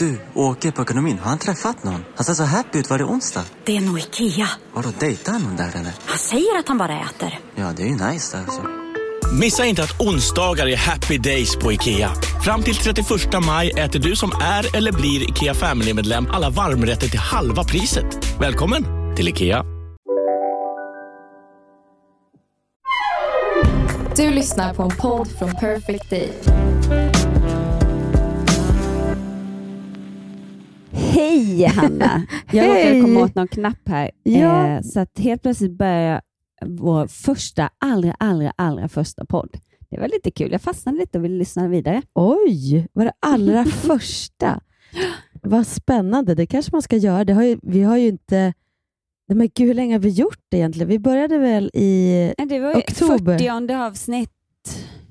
Du, åker på ekonomin. Har han träffat någon? Han ser så happy ut. Var det onsdag? Det är nog Ikea. Har du dejtat någon där eller? Han säger att han bara äter. Ja, det är ju nice alltså. Missa inte att onsdagar är happy days på IKEA. Fram till 31 maj äter du som är eller blir IKEA Family-medlem alla varmrätter till halva priset. Välkommen till IKEA. Du lyssnar på en podd från Perfect Day. Hej Hanna! Jag råkade Hej. komma åt någon knapp här. Ja. Eh, så att helt plötsligt börjar vår första, allra, allra, allra första podd. Det var lite kul. Jag fastnade lite och ville lyssna vidare. Oj, var det allra första? Vad spännande. Det kanske man ska göra. Det har ju, vi har ju inte... Men gud, hur länge har vi gjort det egentligen? Vi började väl i... Det var Oktober. 40 avsnitt.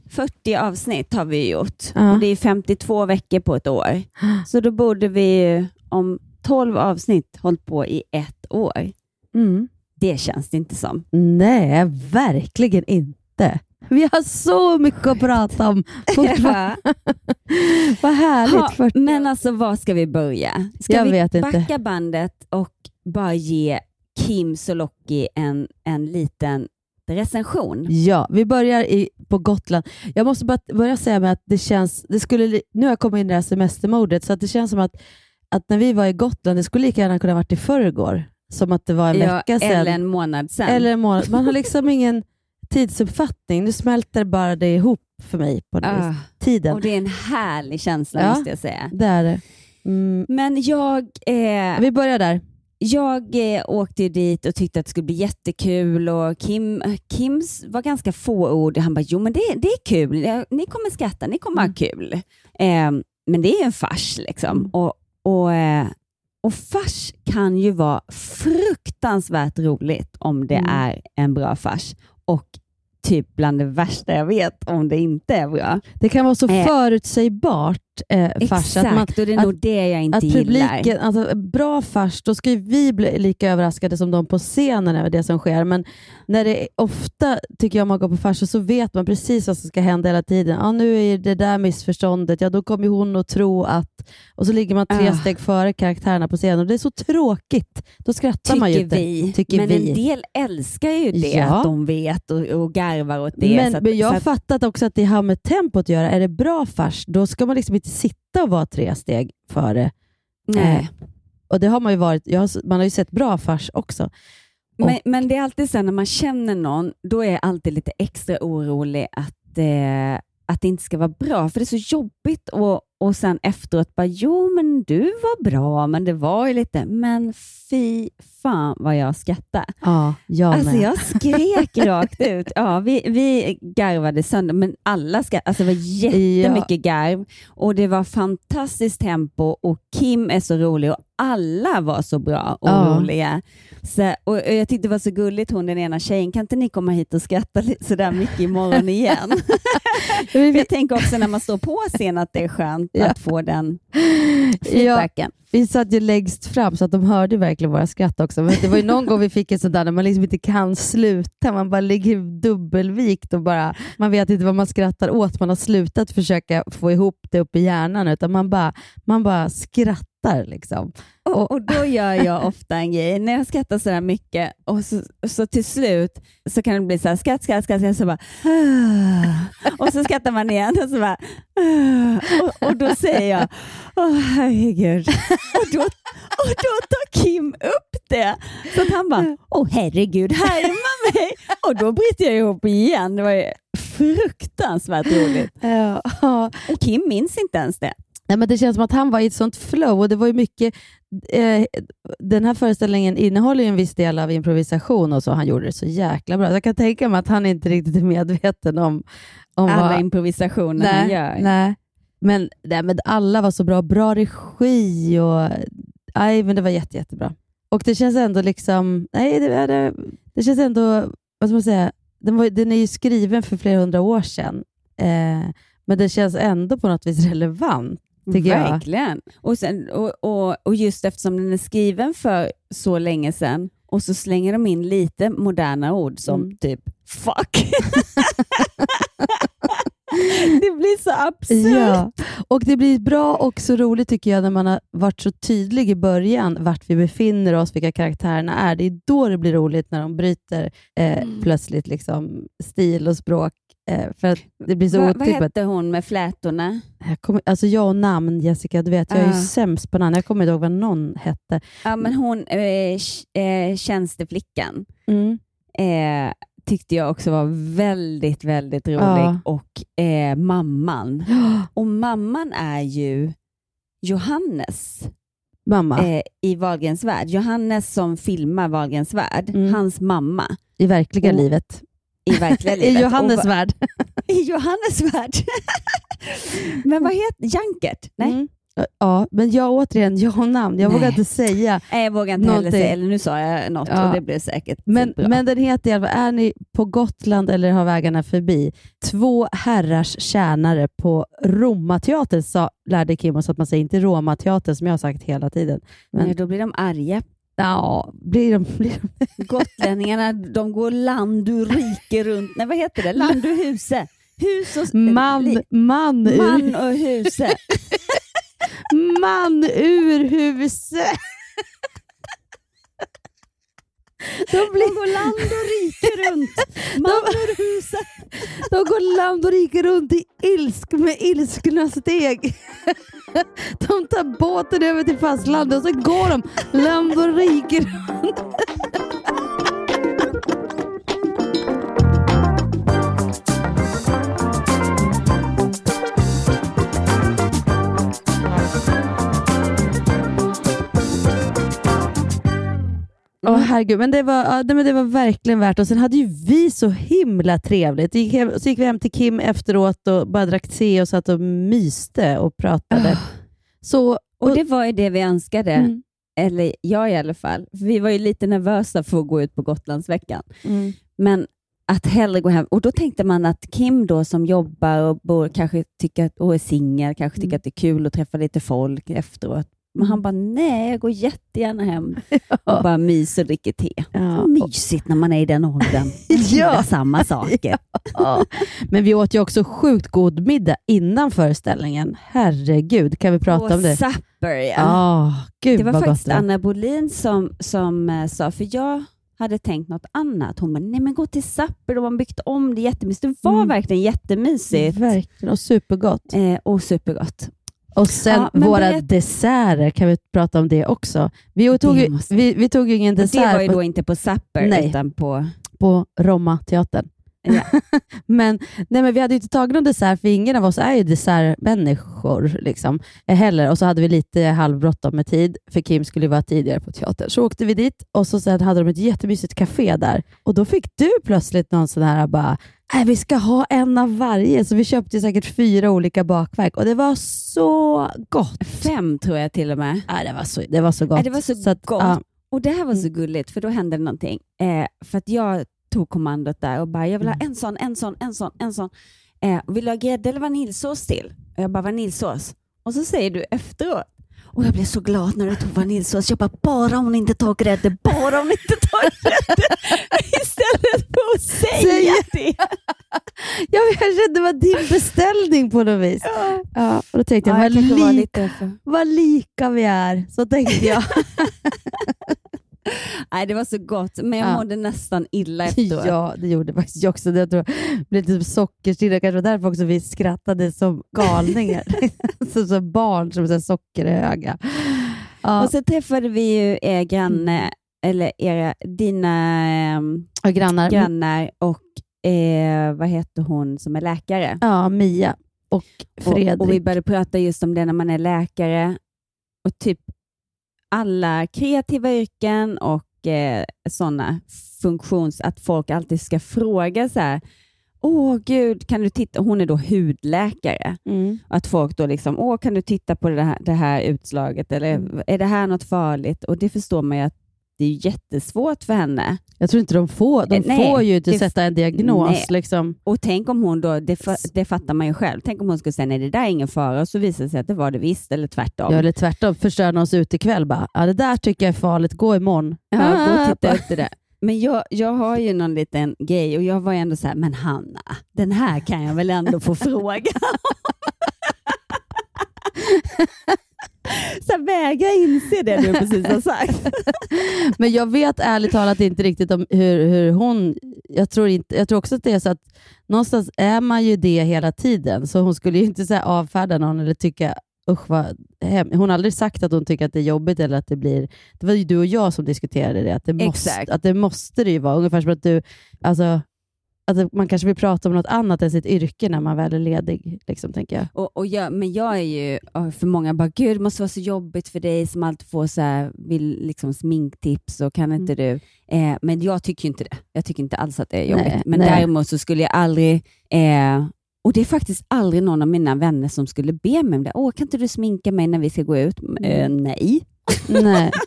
40 avsnitt har vi gjort Ja. och det är 52 veckor på ett år. Så då borde vi ju om 12 avsnitt hållit på i ett år. Mm. Det känns det inte som. Nej, verkligen inte. Vi har så mycket att prata om fortfarande. Vad härligt. Ha, 40. men alltså var ska vi börja? Ska Jag vi vet inte. backa bandet och bara ge Kim Sulocki en, en liten recension? Ja, vi börjar i, på Gotland. Jag måste bara börja säga med att det känns, det skulle, nu har jag kommit in i det här semestermodet, så att det känns som att, att när vi var i Gotland, det skulle lika gärna kunna varit i förrgår, som att det var en Ja, vecka sedan. eller en månad sedan. Eller en månad. Man har liksom ingen tidsuppfattning. Nu smälter bara det ihop för mig på något vis. Tiden. och det är en härlig känsla Ja. måste jag säga. Det är det. Mm. Men jag, eh, Vi börjar där. jag eh, åkte dit och tyckte att det skulle bli jättekul och Kim, Kims var ganska få ord. Han bara, jo men det, det är kul. Ni kommer skratta, ni kommer ha kul. Eh, men det är en fars liksom. Och, och, eh, och fars kan ju vara fruktansvärt roligt om det Mm. är en bra fars. Och typ bland det värsta jag vet om det inte är bra. Det kan vara så Eh, förutsägbart, eh, fars. Exakt, Att man, och det är att- nog det jag inte att gillar. publiken, alltså, bra fars, då ska ju vi bli lika överraskade som de på scenen över det som sker. Men när det är, ofta, tycker jag, man går på farser så vet man precis vad som ska hända hela tiden. Ja, nu är det där missförståndet, ja då kommer hon att tro att... Och så ligger man tre Ah. steg före karaktärerna på scenen och det är så tråkigt. Då skrattar man ju Tycker inte. vi. Tycker men vi. en del älskar ju det, Ja. att de vet och, och garvar åt det. Men, att, men jag har att, fattat också att det har med tempot att göra. Är det bra fars, då ska man liksom inte sitta och vara tre steg före. nej. Och det har man ju varit. Har, man har ju sett bra fars också. Men, men det är alltid så när man känner någon, då är jag alltid lite extra orolig att, eh, att det inte ska vara bra. För det är så jobbigt och, och sen efteråt bara, jo men du var bra, men det var ju lite, men fy fan vad jag skrattade. Ja, jag Alltså med. jag skrek rakt ut. Ja, vi, vi garvade sönder, men alla skrattade. Alltså det var jättemycket garv och det var fantastiskt tempo och Kim är så rolig och alla var så bra och Ja. roliga. Så, och jag tyckte det var så gulligt, hon den ena tjejen, kan inte ni komma hit och skratta sådär mycket imorgon igen? Jag tänker också när man står på scen att det är skönt Ja. att få den Ja, feedbacken. vi satt ju längst fram så att de hörde verkligen våra skratt också. Men det var ju någon gång vi fick en sån där när man liksom inte kan sluta. Man bara ligger dubbelvikt och bara, man vet inte vad man skrattar åt. Man har slutat försöka få ihop det upp i hjärnan utan man bara, man bara skrattar. Liksom. Och, och då gör jag ofta en grej, när jag skrattar så här mycket och så, så till slut så kan det bli så här skratt, skratt, skratt, skratt så bara och så skrattar man igen och så bara och, och då säger jag åh herregud och då, och då tar Kim upp det så att han bara åh herregud, härma mig och då bryter jag ihop igen. Det var fruktansvärt roligt. Ja. Och Kim minns inte ens det. Nej, men det känns som att han var i ett sånt flow och det var ju mycket eh, den här föreställningen innehåller ju en viss del av improvisation och så. Han gjorde det så jäkla bra. Så jag kan tänka mig att han inte riktigt är medveten om, om Alla vad... improvisationer han gör. nej. Men, nej, men alla var så bra. Bra regi och nej, men det var jätte, jättebra. Och det känns ändå liksom, nej, det, det, det känns ändå, vad ska man säga, den, var, den är ju skriven för flera hundra år sedan, eh, men det känns ändå på något vis relevant. Tycker jag. Verkligen. Och, sen, och, och, och just eftersom den är skriven för så länge sedan och så slänger de in lite moderna ord som Mm. typ fuck. det blir så absurt. Ja, och det blir bra och så roligt tycker jag när man har varit så tydlig i början vart vi befinner oss, vilka karaktärerna är. Det är då det blir roligt när de bryter eh, Mm. plötsligt liksom, stil och språk. Eh, för att det blir så Va, vad hette hon med flätorna? Jag, kommer, alltså jag och namn, Jessica, du vet, jag är ju Ah. sämst på namn. Jag kommer inte ihåg vad någon hette. Ja, men hon, eh, eh, tjänsteflickan, Mm. eh, tyckte jag också var väldigt, väldigt rolig. Ja. Och eh, mamman. Och mamman är ju Johannes Mamma, eh, i Wahlgrens värld. Johannes som filmar Wahlgrens värld, Mm. hans mamma i verkliga och- livet. I verkliga I livet. Johannes Och, värld. I Johannes värld. Men vad heter Jankert? Nej, Mm. Ja, men jag återigen, jag och namn. Jag Nej. vågar inte säga. Nej jag vågar inte heller Någonting. säga, eller nu sa jag något Ja. och det blev säkert Men, bra. men den heter i alla fall, är ni på Gotland eller har vägarna förbi, två herrars tjänare på Romateatern, sa, lärde Kim oss att man säger inte Romateatern som jag har sagt hela tiden. Men, Nej, då blir de arga. Ja, blir de, blir de, Gotlänningarna de går land och rike runt. Nej, vad heter det? Land och huse. Hus och, man, li- man, man och huse. man ur huset. De, De blir, går land och rike runt. Man och huse. de går land och rike runt i ilsk med ilskna steg. De tar båten över till fastlandet och så går de land och rike runt. Åh herregud, men det, var, ja, men det var verkligen värt och Sen hade ju vi så himla trevligt. Gick hem, så gick vi hem till Kim efteråt och bara drack te och satt och myste och pratade. Så, Och det var ju det vi önskade. Mm. Eller jag i alla fall. Vi var ju lite nervösa för att gå ut på Gotlandsveckan. mm. Men att hellre gå hem. Och då tänkte man att Kim då som jobbar och bor, kanske tycker att, och är singel, kanske tycker Mm. att det är kul att träffa lite folk efteråt. Men han bara, nej, jag går jättegärna hem och bara myser och dricker te. Ja. Mysigt när man är i den åldern. Ja. Samma saker. Ja. Men vi åt ju också sjukt god middag innan föreställningen. Herregud, kan vi prata och om det? supper, ja. Ja, gud det var faktiskt gott. Anna Bolin som, som eh, sa, för jag hade tänkt något annat. Hon bara, nej men gå till supper, de har byggt om det jättemysigt. Det var Mm. verkligen jättemysigt Verkligen, och supergott. eh, och supergott. Och sen Ja, våra berätt- desserter, kan vi prata om det också? Vi tog, ju, måste- vi, vi tog ju ingen Och det dessert var ju på, då inte på supper, Nej. utan på... på Romma-teatern. Ja. men, nej, men vi hade ju inte tagit någon dessert, för ingen av oss är ju dessertmänniskor. Liksom, eh, heller. Och så hade vi lite halvbråttom med tid, för Kim skulle vara tidigare på teatern. Så åkte vi dit och så sen hade de ett jättemysigt café där. Och då fick du plötsligt någon sån här bara, Nej, vi ska ha en av varje. Så vi köpte säkert fyra olika bakverk och det var så gott. Fem tror jag till och med. Nej, det, var så, det var så gott. Ja, det var så, att, gott. ja. Och det här var så Mm. gulligt, för då hände det någonting. Eh, för att jag tog kommandot där och bara, jag vill ha Mm. en sån, en sån, en sån, en sån. Eh, vill du ha grädde eller vaniljsås till? Och jag bara, vaniljsås. Och så säger du efteråt, och jag blev så glad när du tog vaniljsås. Jag bara, bara hon inte tar grädde, bara hon inte tar grädde. Istället för att säga Säga. det. Ja, jag kände det var din beställning på något vis. Ja. Ja, och då tänkte jag, Ja, vad, jag kanske var li- lite för... vad lika vi är. Så tänkte jag. Nej, det var så gott, men jag Ja. mådde nästan illa efteråt. ja, det gjorde faktiskt jag också. Jag tror det blev lite sockerstilla. Kanske var därför också vi skrattade som galningar. så, som barn som är sockerhöga. Ja, Och så träffade vi ju er granne, eller era, dina ehm, och grannar. grannar och eh, vad heter hon som är läkare? Ja, Mia och Fredrik. Och, och vi började prata just om det när man är läkare och typ alla kreativa yrken och eh, sådana funktions... Att folk alltid ska fråga så här, åh gud, kan du titta? Hon är då hudläkare. Mm. Att folk då liksom, åh kan du titta på det här, det här utslaget eller Mm. är det här något farligt? Och det förstår man ju att det är jättesvårt för henne. Jag tror inte de får, de nej, får ju inte det- sätta en diagnos. Liksom. Och tänk om hon då, det, det fattar man ju själv, tänk om hon skulle säga nej det där är ingen fara och så visar det sig att det var det visst eller tvärtom. Ja, eller tvärtom, förstör någons utekväll bara. Ja, det där tycker jag är farligt, gå imorgon. Ja, gå och Ah, titta efter det. Men jag, jag har ju någon liten grej och jag var ändå så här, men Hanna, den här kan jag väl ändå få fråga Så vägra inse det du precis har sagt. Men jag vet ärligt talat inte riktigt om hur, hur hon... Jag tror, inte, jag tror också att det är så att någonstans är man ju det hela tiden, så hon skulle ju inte så avfärda någon eller tycka usch vad hem. Hon har aldrig sagt att hon tycker att det är jobbigt eller att det blir... Det var ju du och jag som diskuterade det, att det måste, att det, måste det ju vara. Ungefär som att du... Alltså, att man kanske vill prata om något annat än sitt yrke när man väl är ledig, liksom, tänker jag. Och, och jag, men jag är ju, för många bara, gud det måste vara så jobbigt för dig som alltid får så här, vill liksom sminktips och kan inte du? Eh, men jag tycker inte det. Jag tycker inte alls att det är jobbigt. Nej, men nej. däremot så skulle jag aldrig, eh, och det är faktiskt aldrig någon av mina vänner som skulle be mig om det. Åh, kan inte du sminka mig när vi ska gå ut? Eh, nej. Nej.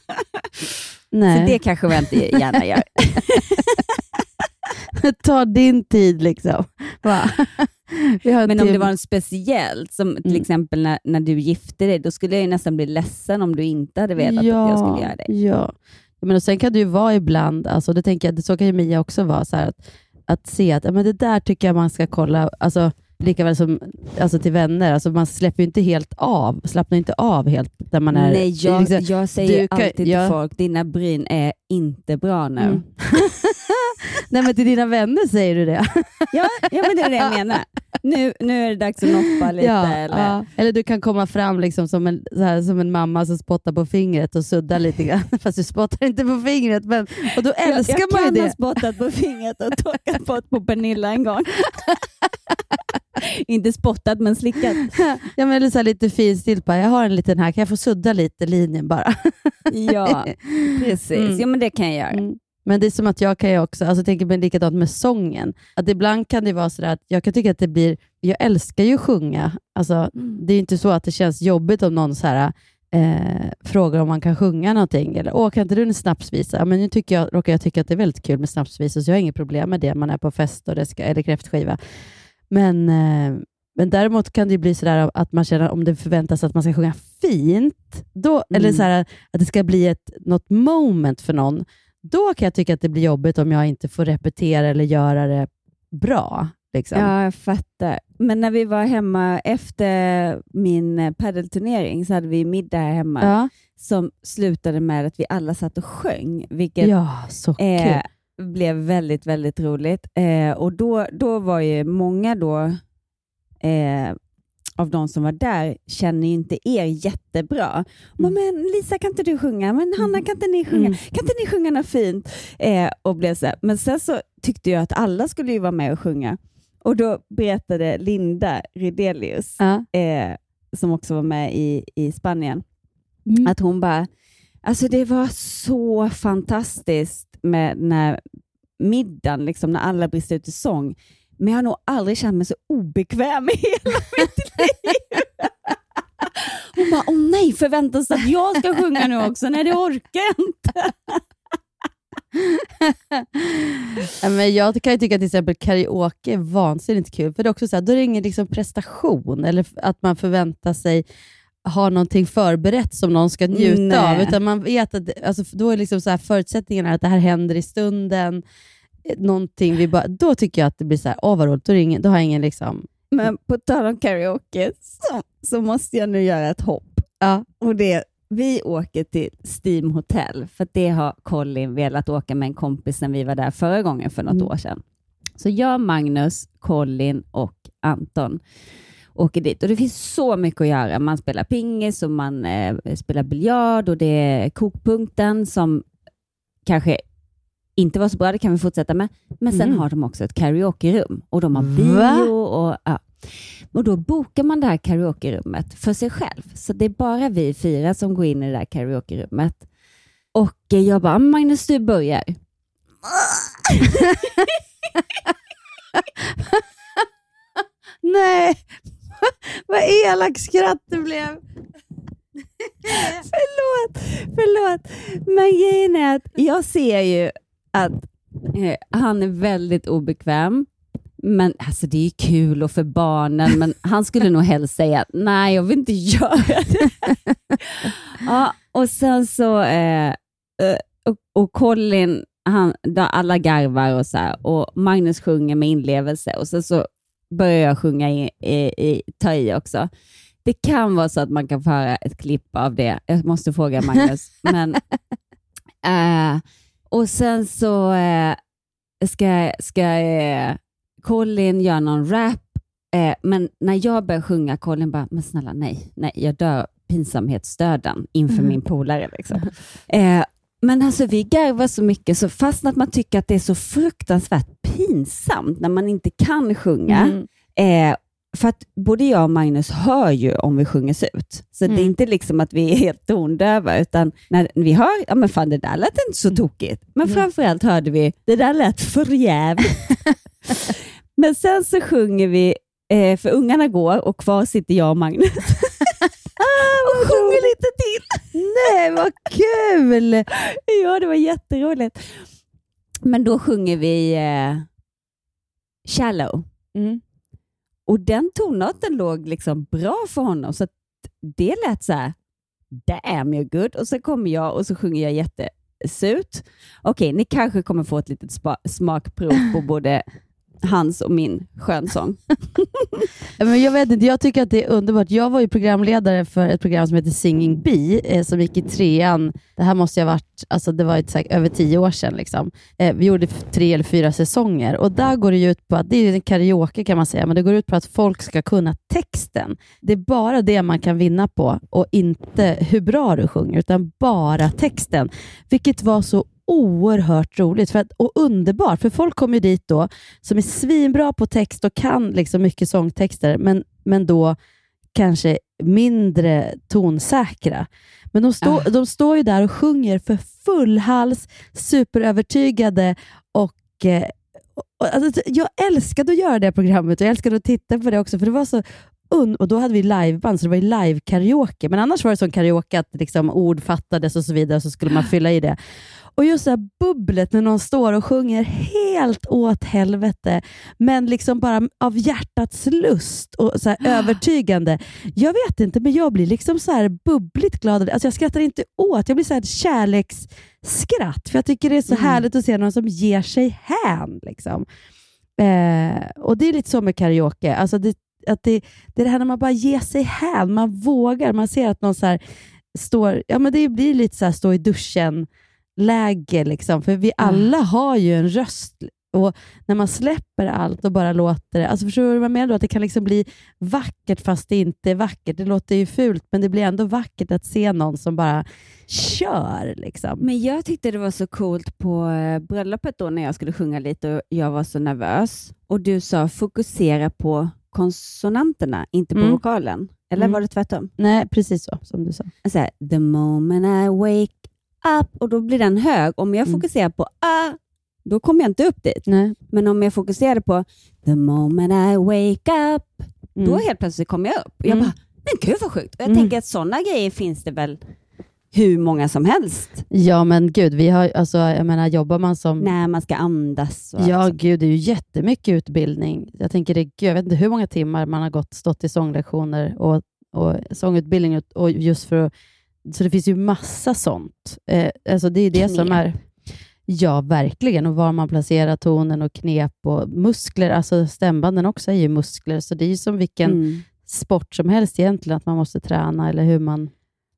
Nej. Så det kanske jag inte gärna gör. Ta din tid liksom. Men om det var en speciellt, som till Mm. exempel när, när du gifte dig, då skulle jag ju nästan bli ledsen om du inte hade vetat att jag skulle göra det. Ja. Ja, Men och sen kan det ju vara ibland, alltså, det tänker jag, så kan ju Mia också vara, så här, att, att se att ja, men det där tycker jag man ska kolla, alltså, lika väl som alltså, till vänner, alltså, man släpper ju inte helt av, slappnar inte av helt där man är... Nej, jag, liksom, jag säger du kan- alltid till folk, dina bryn är inte bra nu. Mm. Nej men till dina vänner säger du det? Ja, ja, men det är det jag menar. Nu, nu är det dags att noppa lite. ja, eller? ja. eller du kan komma fram liksom som, en, så här, som en mamma som spottar på fingret och suddar lite grann. Fast du spottar inte på fingret. Men, och då älskar jag, jag man kan ju ha det. spottat på fingret och torkat bort på Pernilla en gång. inte spottat, men slickat. Ja, men eller så här lite finstilt bara, jag har en liten här, kan jag få sudda lite linjen bara? Ja, precis. Mm. Ja, men det kan jag göra. Mm. Men det är som att jag kan ju också, alltså tänker mig likadant med sången, att ibland kan det vara sådär att jag kan tycka att det blir, jag älskar ju att sjunga, alltså, det är inte så att det känns jobbigt om någon så här, eh, frågar om man kan sjunga någonting, eller åh kan inte du en snapsvisa? Ja, men nu tycker jag, råkar jag tycka att det är väldigt kul med snapsvisor, så jag har inget problem med det, man är på fest och det ska, eller kräftskiva. Men, eh, men däremot kan det ju bli sådär att man känner om det förväntas att man ska sjunga fint, då, eller Mm. så här, att det ska bli ett, något moment för någon, då kan jag tycka att det blir jobbigt om jag inte får repetera eller göra det bra. Liksom. Ja, jag fattar. Men när vi var hemma efter min eh, paddelturnering så hade vi middag här hemma ja. som slutade med att vi alla satt och sjöng, vilket ja, så kul. Blev väldigt, väldigt roligt. Eh, och då, då var ju många då eh, av de som var där känner inte er jättebra. Mm. Men Lisa, kan inte du sjunga? Men Hanna, kan inte ni sjunga? Mm. Kan inte ni sjunga något fint? Eh, och blev så här. Men sen så tyckte jag att alla skulle ju vara med och sjunga. Och då berättade Linda Rydelius, eh, som också var med i, i Spanien, Mm. att hon bara, alltså det var så fantastiskt med den här middagen, liksom, när alla brister ut i sång. Men jag har nog aldrig känt mig så obekväm i hela mitt liv. Hon bara, åh nej, förväntas att jag ska sjunga nu också? Nej, det orkar jag inte. Men jag kan ju tycka att till exempel karaoke är vansinnigt kul, för det är också så här, då är det ingen liksom prestation eller att man förväntar sig ha någonting förberett som någon ska njuta Nej. av, utan man vet att alltså, då är liksom så här, förutsättningarna att det här händer i stunden, någonting vi bara, då tycker jag att det blir så här, åh vad roligt, då, ingen, då har jag ingen liksom, Men på tal om karaoke så, så måste jag nu göra ett hopp. ja, Och det, vi åker till Steam Hotel, för det har Colin velat åka med en kompis sen vi var där förra gången för något Mm. år sedan. Så jag, Magnus, Colin och Anton åker dit. Och Det finns så mycket att göra. Man spelar pingis och man eh, spelar biljard och det är kokpunkten som kanske inte var så bra, det kan vi fortsätta med. Men sen Mm. har de också ett karaokerum och de har bio. Och, ja. och Då bokar man det här karaokerummet för sig själv. Så det är bara vi fyra som går in i det där karaokerummet. Och eh, jag bara, Magnus du börjar. Nej, vad elak skratt det blev. förlåt, förlåt. Men grejen är att jag ser ju att eh, han är väldigt obekväm. Men alltså det är kul och för barnen, men han skulle nog helst säga nej, jag vill inte göra det. ja, och sen så, eh, eh, och, och Colin, han, alla garvar och så här, och Magnus sjunger med inlevelse och sen så börjar jag sjunga i, i, ta i också. Det kan vara så att man kan få höra ett klipp av det. Jag måste fråga Magnus. men, eh, och sen så eh, ska, ska eh, Colin göra någon rap, men när jag börjar sjunga, Colin bara, men snälla nej, nej, jag dör pinsamhetsdöden inför Mm. min polare. Liksom. Men alltså vi garvar så mycket, så fast att man tycker att det är så fruktansvärt pinsamt när man inte kan sjunga, Mm. Eh, för att både jag och Magnus hör ju om vi sjunger ut. Så det är Mm. inte liksom att vi är helt tondöva, utan när vi hör, ja men fan det där lät inte så tokigt. Men Mm. framförallt hörde vi, det där lät för jävligt. men sen så sjunger vi, eh, för ungarna går och kvar sitter jag och Magnus. och sjunger lite till. Nej, vad kul! ja, det var jätteroligt. Men då sjunger vi eh, Shallow. Mm. Och den tonarten låg liksom bra för honom, så det lät så här, damn you're good. Och så kommer jag och så sjunger jag jättesurt. Okej, ni kanske kommer få ett litet smakprov på både hans och min skönsång. Men jag vet inte, jag tycker att det är underbart. Jag var ju programledare för ett program som heter Singing Bee eh, som gick i trean. Det här måste ha varit, alltså det var ett, här, över tio år sedan. Liksom. Eh, vi gjorde tre eller fyra säsonger och där går det ju ut på att, det är en karaoke kan man säga, men det går ut på att folk ska kunna texten. Det är bara det man kan vinna på och inte hur bra du sjunger, utan bara texten. Vilket var så oerhört roligt för att, och underbart, för folk kommer ju dit då som är svinbra på text och kan liksom mycket sångtexter, men, men då kanske mindre tonsäkra. Men de, stå, Ah. de står ju där och sjunger för full hals, superövertygade och eh, och, alltså, jag älskade att göra det programmet och jag älskade att titta på det också, för det var så un- och då hade vi liveband, så det var live-karaoke. Men annars var det sån karaoke att liksom ord fattades och så vidare, så skulle man fylla i det. Och just det här bubblet när någon står och sjunger helt åt helvete, men liksom bara av hjärtats lust och så här övertygande. Jag vet inte, men jag blir liksom så här bubbligt glad. Alltså jag skrattar inte åt, jag blir så här kärleksskratt, för jag tycker det är så Mm. härligt att se någon som ger sig hän. Liksom. Eh, och Det är lite så med karaoke. Alltså det, att det, det är det här när man bara ger sig hän, man vågar. Man ser att någon så här står, ja men det blir lite så här stå i duschen läge, liksom. för vi alla har ju en röst. Och När man släpper allt och bara låter det, alltså förstår du vad jag menar? Då? Att det kan liksom bli vackert fast det inte är vackert. Det låter ju fult, men det blir ändå vackert att se någon som bara kör. Liksom. Men jag tyckte det var så coolt på eh, bröllopet då när jag skulle sjunga lite och jag var så nervös. Och du sa fokusera på konsonanterna, inte på Mm. vokalen. Eller Mm. var det tvärtom? Nej, precis så som du sa. Här, the moment I wake up, och då blir den hög. Om jag Mm. fokuserar på ah, då kommer jag inte upp dit. Nej. Men om jag fokuserade på the moment I wake up, Mm. då helt plötsligt kommer jag upp. Och jag Mm. bara, men gud vad sjukt. Och jag Mm. tänker att sådana grejer finns det väl hur många som helst Ja, men gud, vi har, alltså, jag menar, jobbar man som... när man ska andas. Och Ja, allt. gud, det är ju jättemycket utbildning. Jag tänker, det, gud, jag vet inte hur många timmar man har gått, stått i sånglektioner och, och sångutbildning. Och, och just för att, så det finns ju massa sånt. Eh, alltså det är det som Knep. är... Ja, verkligen. Och var man placerar tonen och knep och muskler. Alltså stämbanden också är ju muskler, så det är ju som vilken Mm. sport som helst egentligen, att man måste träna eller hur man,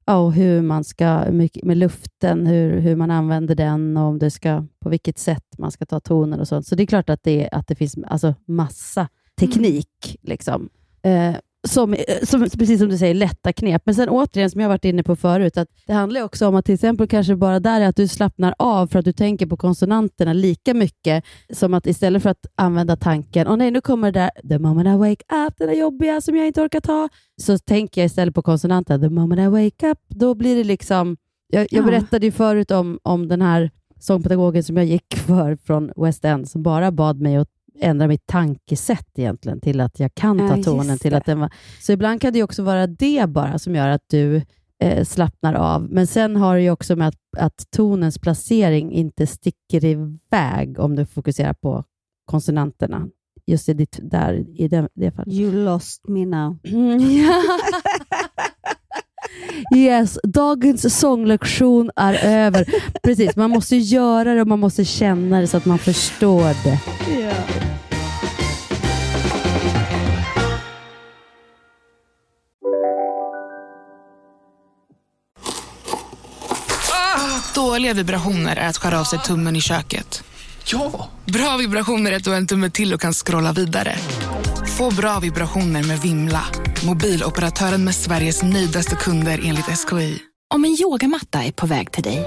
ja, och hur man ska, mycket med luften, hur, hur man använder den och om det ska, på vilket sätt man ska ta tonen och sånt. Så det är klart att det, att det finns alltså, massa teknik. Liksom. Eh, som, eh, som, precis som du säger, lätta knep. Men sen återigen, som jag varit inne på förut, att det handlar också om att till exempel kanske bara där är att du slappnar av för att du tänker på konsonanterna lika mycket som att istället för att använda tanken, åh nej, nu kommer det där, the moment I wake up, det där jobbiga som jag inte orkar ta, så tänker jag istället på konsonanten, the moment I wake up, då blir det liksom, jag, jag Ja. berättade ju förut om, om den här sångpedagogen som jag gick för från West End, som bara bad mig att ändra mitt tankesätt egentligen till att jag kan ta Ja, tonen. till att den var, Så ibland kan det också vara det bara som gör att du eh, slappnar av. Men sen har det ju också med att, att tonens placering inte sticker iväg om du fokuserar på konsonanterna. Just i, ditt, där, i det, det fallet. You lost me now. Yes, dagens sånglektion är över. Precis, man måste göra det och man måste känna det så att man förstår det. Dåliga vibrationer är att skära av sig tummen i köket. Ja! Bra vibrationer är att du har en tumme till och kan scrolla vidare. Få bra vibrationer med Vimla. Mobiloperatören med Sveriges nöjdaste kunder enligt SKI. Om en yogamatta är på väg till dig,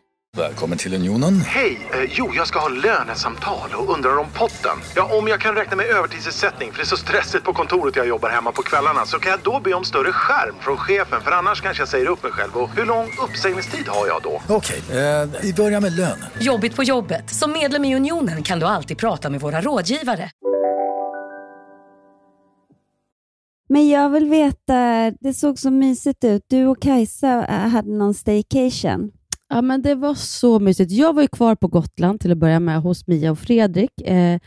Välkommen till Unionen. Hej! Eh, jo, jag ska ha lönesamtal och undrar om potten. Ja, om jag kan räkna med övertidsersättning för det är så stressigt på kontoret jag jobbar hemma på kvällarna så kan jag då be om större skärm från chefen för annars kanske jag säger upp mig själv. Och hur lång uppsägningstid har jag då? Okej, eh, vi börjar med lön. Jobbigt på jobbet. Som medlem i Unionen kan du alltid prata med våra rådgivare. Men jag vill veta, det såg så mysigt ut. Du och Kajsa äh, hade någon staycation. Ja, men det var så mysigt. Jag var ju kvar på Gotland till att börja med hos Mia och Fredrik eh,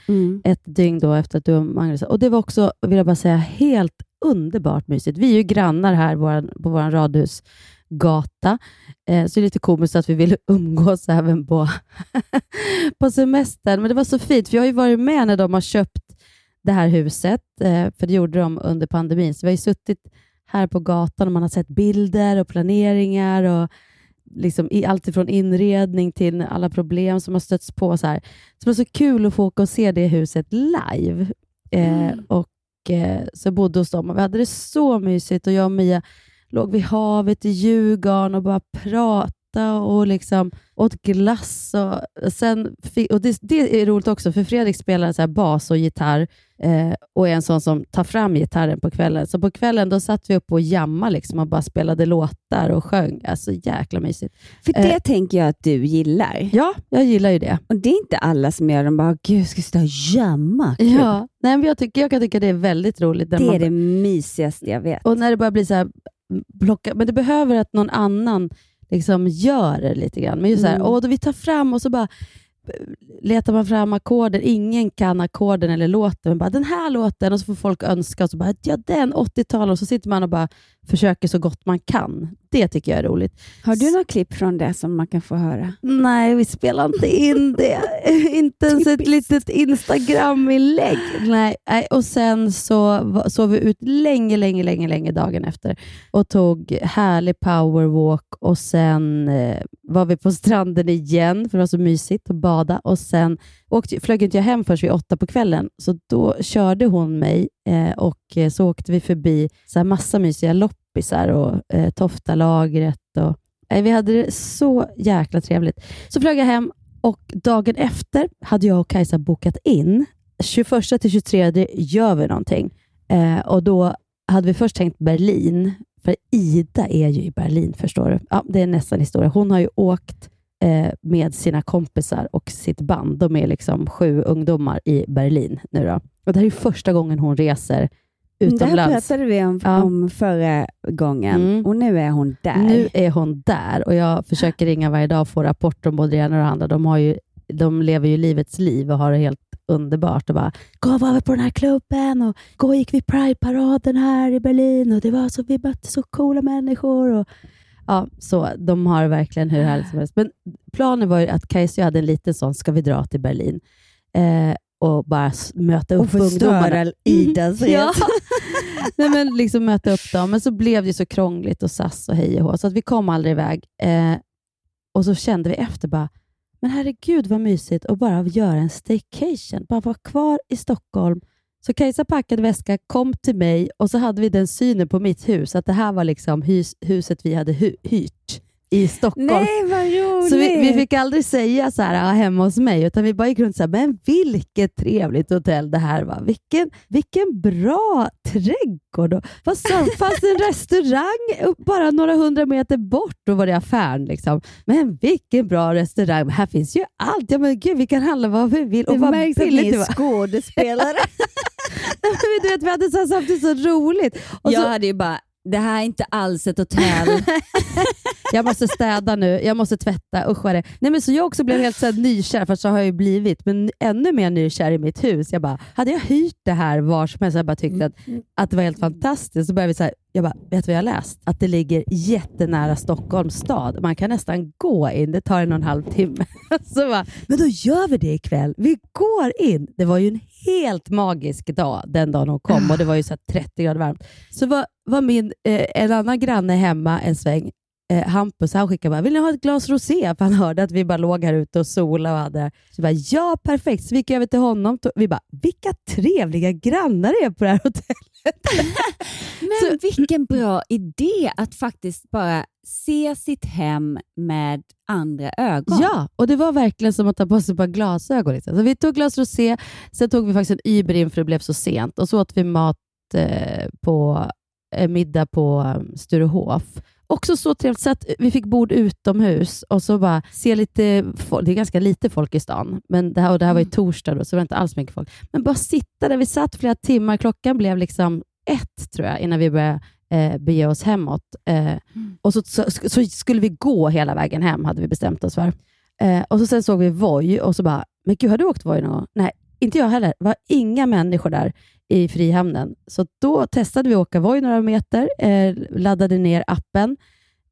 ett dygn då efter att du och Magnus... Och det var också, vill jag bara säga, helt underbart mysigt. Vi är ju grannar här våran, på vår radhusgata, eh, så det är lite komiskt att vi ville umgås även på, på semestern. Men det var så fint, för jag har ju varit med när de har köpt det här huset, eh, för det gjorde de under pandemin. Så vi har ju suttit här på gatan och man har sett bilder och planeringar och liksom i allt ifrån inredning till alla problem som har stötts på. Så, här. så det var så kul att få åka och se det huset live. Eh, och eh, Så jag bodde hos dem och vi hade det så mysigt och jag och Mia låg vid havet i Djurgården och bara pratade och liksom åt glass. Och, sen och det, det är roligt också, för Fredrik spelar så bas och gitarr eh, och är en sån som tar fram gitarren på kvällen. Så på kvällen då satt vi uppe och jammade liksom och bara spelade låtar och sjöng. Alltså jäkla mysigt. För det Eh, tänker jag att du gillar. Ja, jag gillar ju det. Och det är inte alla som gör de bara, gud, jag ska sitta och jamma. Kul. Ja, nej, men jag, tycker, jag kan tycka det är väldigt roligt. Det man- är det mysigaste jag vet. Och när det börjar bli så här, plocka, men det behöver att någon annan liksom gör det lite grann. Men just så här, Mm. åh, då vi tar fram och så bara letar man fram ackorden. Ingen kan ackorden eller låten, men bara den här låten och så får folk önska och så bara, ja den 80-tal och så sitter man och bara försöker så gott man kan. Det tycker jag är roligt. Har du några klipp från det som man kan få höra? Nej, vi spelar inte in det. inte ens ett litet Instagram-inlägg. Nej, nej, och sen så sov vi ut länge, länge, länge, länge dagen efter och tog härlig powerwalk och sen eh, var vi på stranden igen för det var så mysigt att bada och sen åkte, flög inte jag hem förrän vid åtta på kvällen så då körde hon mig eh, och eh, så åkte vi förbi så här massa mysiga loppisar och eh, Toftalagret och eh, vi hade det så jäkla trevligt. Så flög jag hem och dagen efter hade jag och Kajsa bokat in. 21 till 23 gör vi någonting. Eh, och Då hade vi först tänkt Berlin, för Ida är ju i Berlin, förstår du. Ja, det är nästan historia. Hon har ju åkt med sina kompisar och sitt band. De är liksom sju ungdomar i Berlin nu. Då. Och Det här är första gången hon reser Det här utomlands. pratade vi om, Ja. om förra gången Mm. och nu är hon där. Nu är hon där och jag försöker ringa varje dag och få rapporter om både det ena och det andra. De, har ju, de lever ju livets liv och har det helt underbart. Och bara, gå var vi på den här klubben och gå gick vi Pride-paraden här i Berlin och det var så, vi mötte så coola människor. Och, ja, så de har verkligen hur härligt som helst. Men planen var ju att Kajsa hade en liten sån, ska vi dra till Berlin? Eh, och bara möta upp Och förstöra ungdomarna. Idas ja. resa. Nej, men liksom möta upp dem. Men så blev det så krångligt och SAS och hej och hå, så att vi kom aldrig iväg. Eh, och så kände vi efter bara, men herregud vad mysigt att bara göra en staycation. Bara vara kvar i Stockholm så Kajsa packade väska, kom till mig och så hade vi den synen på mitt hus, att det här var liksom hus, huset vi hade hy hyrt i Stockholm. Nej, vad roligt! Så vi, vi fick aldrig säga så här, "Ja, hemma hos mig, utan vi bara gick runt och sa, men vilket trevligt hotell det här var. Vilken, vilken bra trädgård. Och, vad sa, fanns det en restaurang bara några hundra meter bort? Då var det affären. Liksom. Men vilken bra restaurang. Här finns ju allt. Ja, men gud, vi kan handla vad vi vill. Det Och vad märks att ni är det skådespelare. Men du vet, vi hade så samtidigt så roligt. Och jag så, hade ju bara, det här är inte alls ett hotell. jag måste städa nu, jag måste tvätta, usch vad det Nej, men Så jag också blev helt så här, nykär, för så har jag ju blivit, men ännu mer nykär i mitt hus. Jag bara, hade jag hyrt det här var som helst, jag bara tyckte att, att det var helt fantastiskt. Så började vi så här, jag bara, vet du vad jag har läst? Att det ligger jättenära Stockholms stad. Man kan nästan gå in, det tar en och en halv timme. Så bara, men då gör vi det ikväll. Vi går in. Det var ju en helt magisk dag den dagen hon kom och det var ju så här 30 grader varmt. Så var, var min, eh, en annan granne hemma en sväng, eh, Hampus, han skickade bara, vill ni ha ett glas rosé? För han hörde att vi bara låg här ute och sola och hade Så bara, ja perfekt. Så vi gick över till honom. Vi bara, vilka trevliga grannar det är på det här hotellet. Men vilken bra idé att faktiskt bara se sitt hem med andra ögon. Ja, och det var verkligen som att ta på sig par glasögon. Liksom. Så vi tog glas rosé, sen tog vi faktiskt en Uber in för det blev så sent och så åt vi mat eh, på eh, middag på um, Sturehof. Också så trevligt så att vi fick bord utomhus och så bara se lite folk. Det är ganska lite folk i stan, men det här, och det här var i torsdag då, så det var inte alls mycket folk. Men bara sitta där. Vi satt flera timmar. Klockan blev liksom ett, tror jag, innan vi började eh, bege oss hemåt. Eh, Och så, så, så skulle vi gå hela vägen hem, hade vi bestämt oss för. Eh, och så Sen såg vi Voi och så bara, men gud, har du åkt Voi någon gång? Nej, inte jag heller. Det var inga människor där i Frihamnen. Så då testade vi att åka Voi några meter, eh, laddade ner appen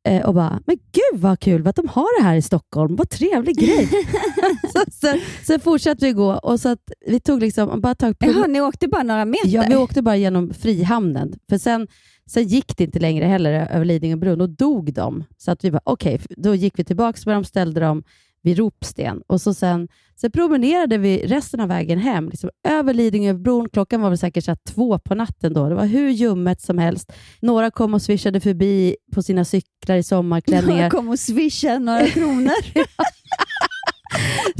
eh, och bara, men gud vad kul att de har det här i Stockholm. Vad trevlig grej. så, sen, sen fortsatte vi gå och så att vi tog liksom, bara på... Jaha, ni åkte bara några meter? Ja, vi åkte bara genom Frihamnen. För sen, sen gick det inte längre heller över Lidingöbron. Då dog de. Så att vi bara, okej, då gick vi tillbaka med dem, ställde dem vid Ropsten. Och så sen, sen promenerade vi resten av vägen hem, liksom över Lidingöbron. Klockan var väl säkert så två på natten då. Det var hur ljummet som helst. Några kom och swishade förbi på sina cyklar i sommarklänningar. Jag kom och swishade några kronor.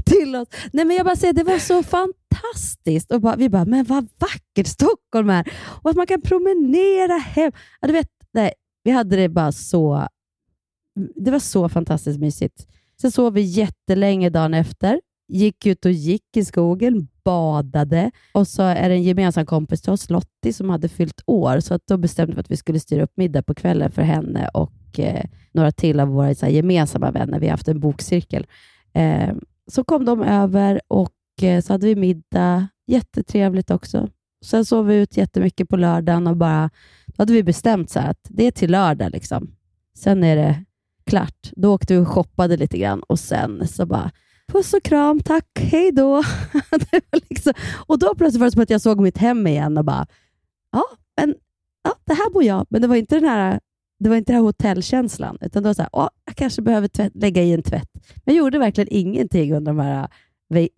till oss. Nej, men jag bara säger, det var så fantastiskt. Och bara, vi bara, men vad vackert Stockholm är. Och att man kan promenera hem. Ja, du vet, nej, vi hade det bara så... Det var så fantastiskt mysigt. Sen sov vi jättelänge dagen efter. Gick ut och gick i skogen, badade och så är det en gemensam kompis till oss, Lottie, som hade fyllt år. Så att då bestämde vi att vi skulle styra upp middag på kvällen för henne och eh, några till av våra så här, gemensamma vänner. Vi har haft en bokcirkel. Eh, så kom de över och eh, så hade vi middag. Jättetrevligt också. Sen sov vi ut jättemycket på lördagen och bara, då hade vi bestämt så här att det är till lördag. Liksom. Sen är det klart. Då åkte vi och shoppade lite grann och sen så bara puss och kram, tack, hej då. liksom, och då plötsligt var det som att jag såg mitt hem igen och bara, ja, men ja, det här bor jag. Men det var inte den här det var inte den här hotellkänslan, utan det var så här, åh, jag kanske behöver tvätt, lägga i en tvätt. Men jag gjorde verkligen ingenting under de här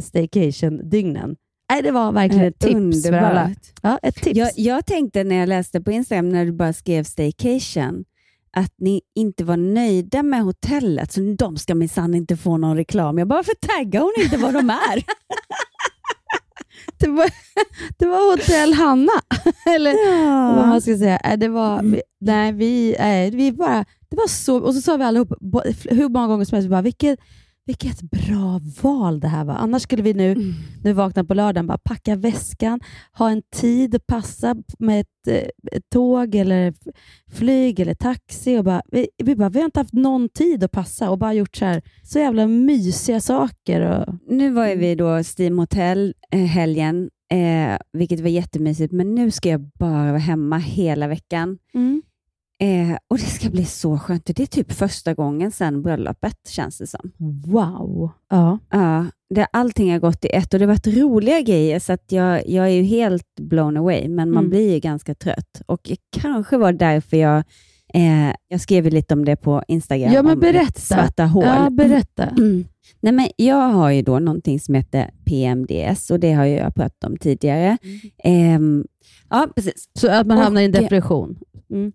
staycation-dygnen. Nej, det var verkligen ett tips för alla. Underbart. Ja, ett tips. Jag, jag tänkte när jag läste på Instagram, när du bara skrev staycation, att ni inte var nöjda med hotellet, så de ska minsann inte få någon reklam. Jag bara, varför taggar hon inte vad de är? det, var, det var hotell Hanna, eller Ja. vad man ska säga. Nej, Det var, nej, vi, nej, vi bara, det var så, och så sa vi allihop, hur många gånger som helst, vi bara, vilket, vilket bra val det här var. Annars skulle vi nu, Mm. när vi vaknade på lördagen, bara packa väskan, ha en tid att passa med ett, eh, ett tåg eller flyg eller taxi. Och bara, vi, vi, bara, vi har inte haft någon tid att passa och bara gjort så här, så jävla mysiga saker. Och, Nu var ju vi då Steam Hotel eh, helgen, eh, vilket var jättemysigt, men nu ska jag bara vara hemma hela veckan. Eh, och Det ska bli så skönt. Det är typ första gången sedan bröllopet, känns det som. Wow. Ja. Ja, det, allting har gått i ett och det har varit roliga grejer, så att jag, jag är ju helt blown away, men man Mm. blir ju ganska trött. Och det kanske var därför jag Eh, jag skrev lite om det på Instagram. Ja, men berätta. Svarta hål. Ja, berätta. Nej, men jag har ju då någonting som heter PMDS och det har jag pratat om tidigare. Ehm, ja, precis. Så att man hamnar i en Och- depression? Mm.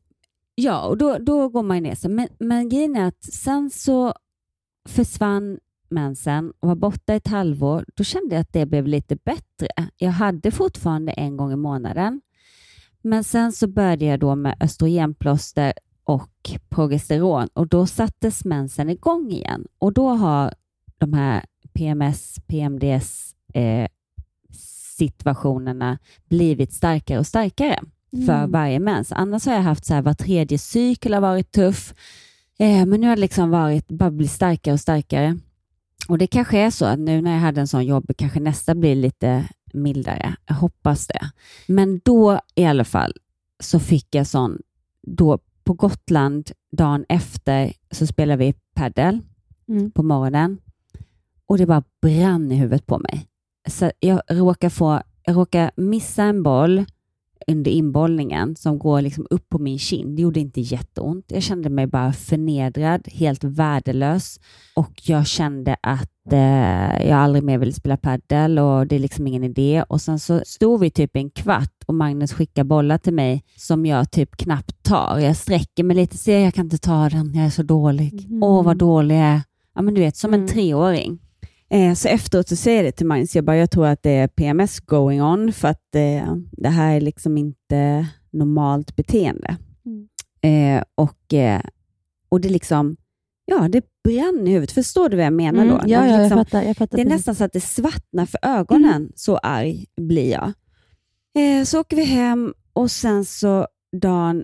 Ja, och då, då går man ju ner sig. Men, men grejen är att sen så försvann mensen och var borta ett halvår. Då kände jag att det blev lite bättre. Jag hade fortfarande en gång i månaden. Men sen så började jag då med östrogenplåster och progesteron och då sattes mensen igång igen. Och då har de här PMS, PMDS eh, situationerna blivit starkare och starkare för Mm. varje mens. Annars har jag haft så här, var tredje cykel har varit tuff. Eh, men nu har det liksom varit, bara blivit starkare och starkare. Och det kanske är så att nu när jag hade en sån jobb, kanske nästa blir lite mildare. Jag hoppas det. Men då i alla fall så fick jag sån, då på Gotland dagen efter så spelade vi paddel Mm. på morgonen och det bara brann i huvudet på mig. Så jag råkar, få, jag råkar missa en boll under inbollningen som går liksom upp på min kind. Det gjorde inte jätteont. Jag kände mig bara förnedrad, helt värdelös och jag kände att eh, jag aldrig mer ville spela paddel och det är liksom ingen idé. Och sen så stod vi typ en kvart och Magnus skickar bollar till mig som jag typ knappt tar. Jag sträcker mig lite, ser jag kan inte ta den, jag är så dålig. Åh, vad dålig jag är. Ja, men du vet, som en treåring. Eh, så efteråt så säger jag det till Magnus, jag bara, jag tror att det är PMS going on för att eh, det här är liksom inte normalt beteende. Eh, och, eh, och det liksom, ja det brann i huvudet. Förstår du vad jag menar Mm, då? ja, ja, jag liksom, fattar, jag fattar det är precis. nästan så att det svartnar för ögonen, så arg blir jag. Eh, så åker vi hem och sen så dagen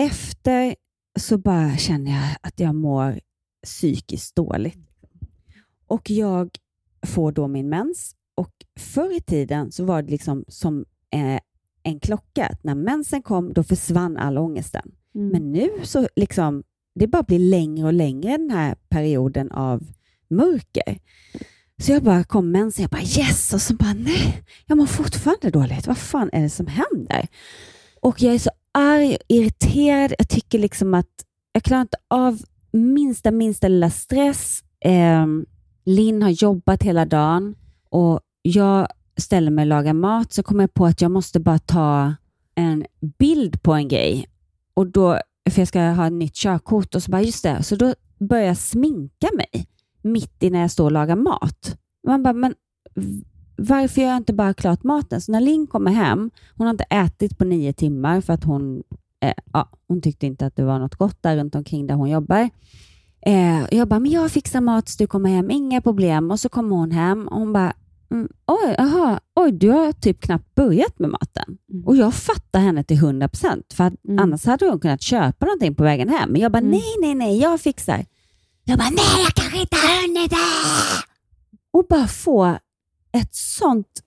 efter så bara känner jag att jag mår psykiskt dåligt. Och jag får då min mens och förr i tiden så var det liksom som eh, en klocka. När mensen kom, då försvann all ångesten. Mm. Men nu så liksom, det bara blir längre och längre den här perioden av mörker. Så jag bara kom mensen, jag bara yes, och så bara nej, jag mår fortfarande dåligt. Vad fan är det som händer? Och jag är så arg och irriterad. Jag tycker liksom att jag klarar inte av minsta, minsta lilla stress. Eh, Linn har jobbat hela dagen och jag ställer mig och lagar mat så kommer jag på att jag måste bara ta en bild på en grej. Och då, för jag ska ha ett nytt körkort och så bara, just det, så då börjar jag sminka mig mitt i när jag står och lagar mat. Man bara, men varför gör jag inte bara klart maten? Så när Linn kommer hem, hon har inte ätit på nio timmar för att hon, eh, ja, hon tyckte inte att det var något gott där runt omkring där hon jobbar. Eh, jag bara, men jag fixar mat så du kommer hem, inga problem. Och så kommer hon hem och hon bara, mm, oj, aha, oj, du har typ knappt börjat med maten. Och jag fattar henne till 100 procent, för att annars hade hon kunnat köpa någonting på vägen hem. Men jag bara, nej, nej, nej, jag fixar. Jag bara, nej, jag kanske inte har hunnit det. Och bara få ett sånt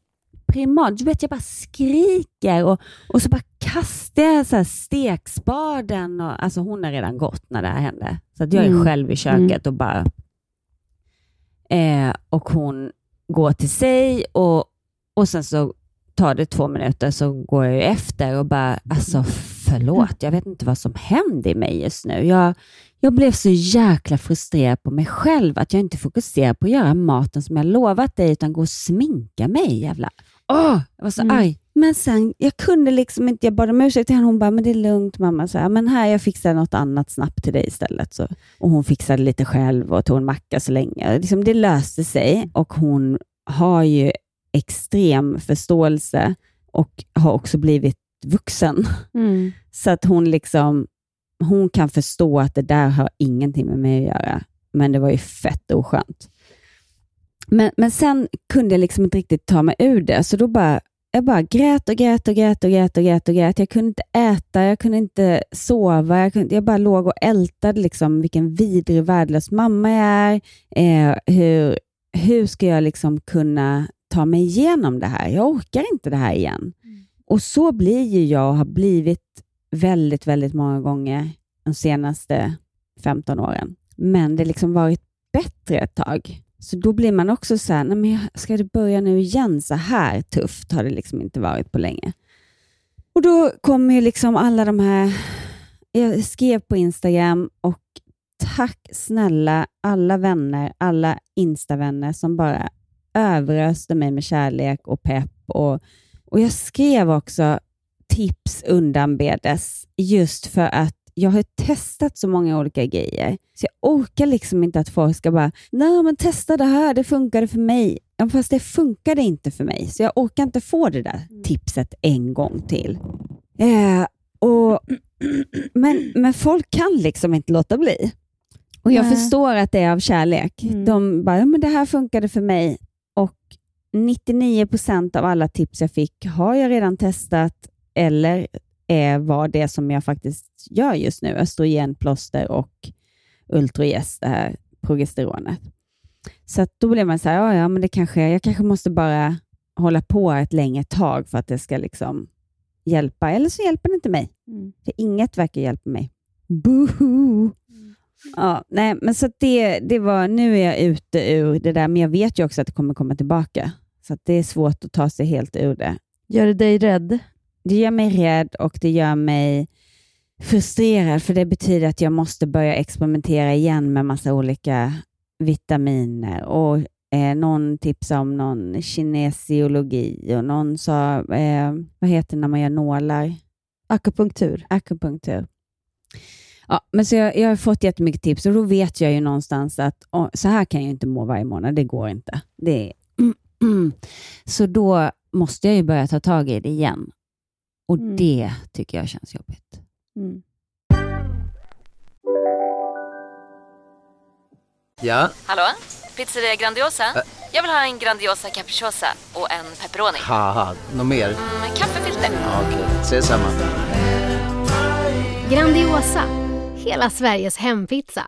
primat. Du vet, jag bara skriker och, och så bara kastar jag så stekspaden. Och, alltså hon har redan gått när det här hände. Så att jag är Mm. själv i köket och bara... Eh, och hon går till sig och, och sen så tar det två minuter så går jag efter och bara, alltså förlåt, jag vet inte vad som händer i mig just nu. Jag, jag blev så jäkla frustrerad på mig själv att jag inte fokuserar på att göra maten som jag lovat dig utan gå och sminka mig. Jävla. Åh, jag var så Mm. arg. Men sen, jag kunde liksom inte, jag bad om ursäkt till henne. Hon bara, men det är lugnt mamma. Så här, men här, jag fixar något annat snabbt till dig istället. Så, och hon fixade lite själv och tog en macka så länge. Liksom, det löste sig och hon har ju extrem förståelse och har också blivit vuxen. Mm. Så att hon liksom, hon kan förstå att det där har ingenting med mig att göra. Men det var ju fett oskönt. Men, men sen kunde jag liksom inte riktigt ta mig ur det, så då bara, jag bara grät och grät och grät och grät och grät och grät. Jag kunde inte äta, jag kunde inte sova. Jag, kunde, jag bara låg och ältade liksom vilken vidrig, värdelös mamma jag är. Eh, hur, hur ska jag liksom kunna ta mig igenom det här? Jag orkar inte det här igen. Och så blir ju jag och har blivit väldigt, väldigt många gånger de senaste 15 åren. Men det har liksom varit bättre ett tag. Så då blir man också så här, nej men ska det börja nu igen? Så här tufft har det liksom inte varit på länge. Och då kommer ju liksom alla de här jag skrev på Instagram och tack snälla alla vänner, alla Instavänner som bara överöste mig med kärlek och pepp. Och, och jag skrev också tips undanbedes just för att jag har testat så många olika grejer, så jag orkar liksom inte att folk ska bara, nej men testa det här, det funkade för mig. Ja, fast det funkade inte för mig, så jag orkar inte få det där tipset en gång till. Eh, och, men, men folk kan liksom inte låta bli. Och Jag Nej. förstår att det är av kärlek. Mm. De bara, ja, men det här funkade för mig. Och 99 procent av alla tips jag fick har jag redan testat eller är var det som jag faktiskt gör just nu. Östrogenplåster och Ultragest, det här progesteronet. Så då blev man så här, ja, ja, men det kanske, jag kanske måste bara hålla på ett längre tag för att det ska liksom hjälpa. Eller så hjälper det inte mig. Mm. För inget verkar hjälpa mig. Boohoo! Ja, nej, men så det, det var, nu är jag ute ur det där, men jag vet ju också att det kommer komma tillbaka. Så det är svårt att ta sig helt ur det. Gör det dig rädd? Det gör mig rädd och det gör mig frustrerad, för det betyder att jag måste börja experimentera igen med massa olika vitaminer. Och eh, Någon tipsade om någon kinesiologi och någon sa, eh, vad heter det när man gör nålar? Akupunktur. Akupunktur. Ja, men så jag, jag har fått jättemycket tips och då vet jag ju någonstans att åh, så här kan jag inte må varje månad. Det går inte. Det är, så då måste jag ju börja ta tag i det igen. Och Mm. det tycker jag känns jobbigt. Mm. Ja, Hallå? Pizzeria Grandiosa? Jag vill ha en Grandiosa capriciosa och en pepperoni. något mer? Med kaffefilter. Ja, Okej, ses samma. Grandiosa, hela Sveriges hempizza.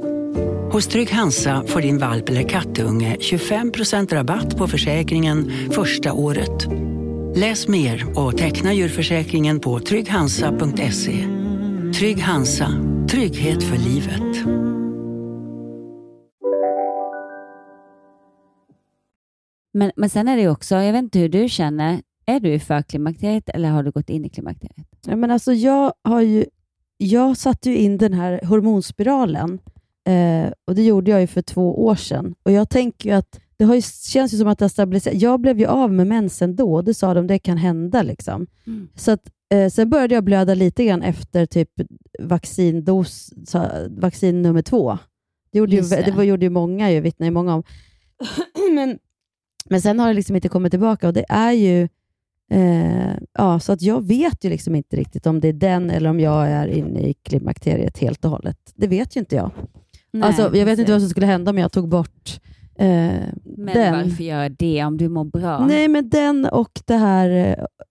Hos Trygg Hansa får din valp eller kattunge 25% rabatt på försäkringen första året. Läs mer och teckna djurförsäkringen på trygghansa.se. Trygg Hansa, trygghet för livet. Men, men sen är det också, jag vet inte hur du känner, är du i förklimakteriet eller har du gått in i klimakteriet? Ja, men alltså jag, har ju, jag satte ju in den här hormonspiralen eh, och det gjorde jag ju för två år sedan. Och Jag tänker ju att det har ju, känns ju som att det har stabiliserat. Jag blev ju av med mensen då det sa de det kan hända. Liksom. Mm. Så att, eh, sen började jag blöda lite grann efter typ vaccindos, så, vaccin nummer två. Det gjorde, ju, det. det. var, gjorde ju många, ju, vittnar ju många om. men, men sen har det liksom inte kommit tillbaka och det är ju Eh, ja, så att jag vet ju liksom inte riktigt om det är den eller om jag är inne i klimakteriet helt och hållet. Det vet ju inte jag. Nej, alltså, jag vet inte vad som skulle hända om jag tog bort eh, Men den. varför göra det om du mår bra? Nej, men den och det här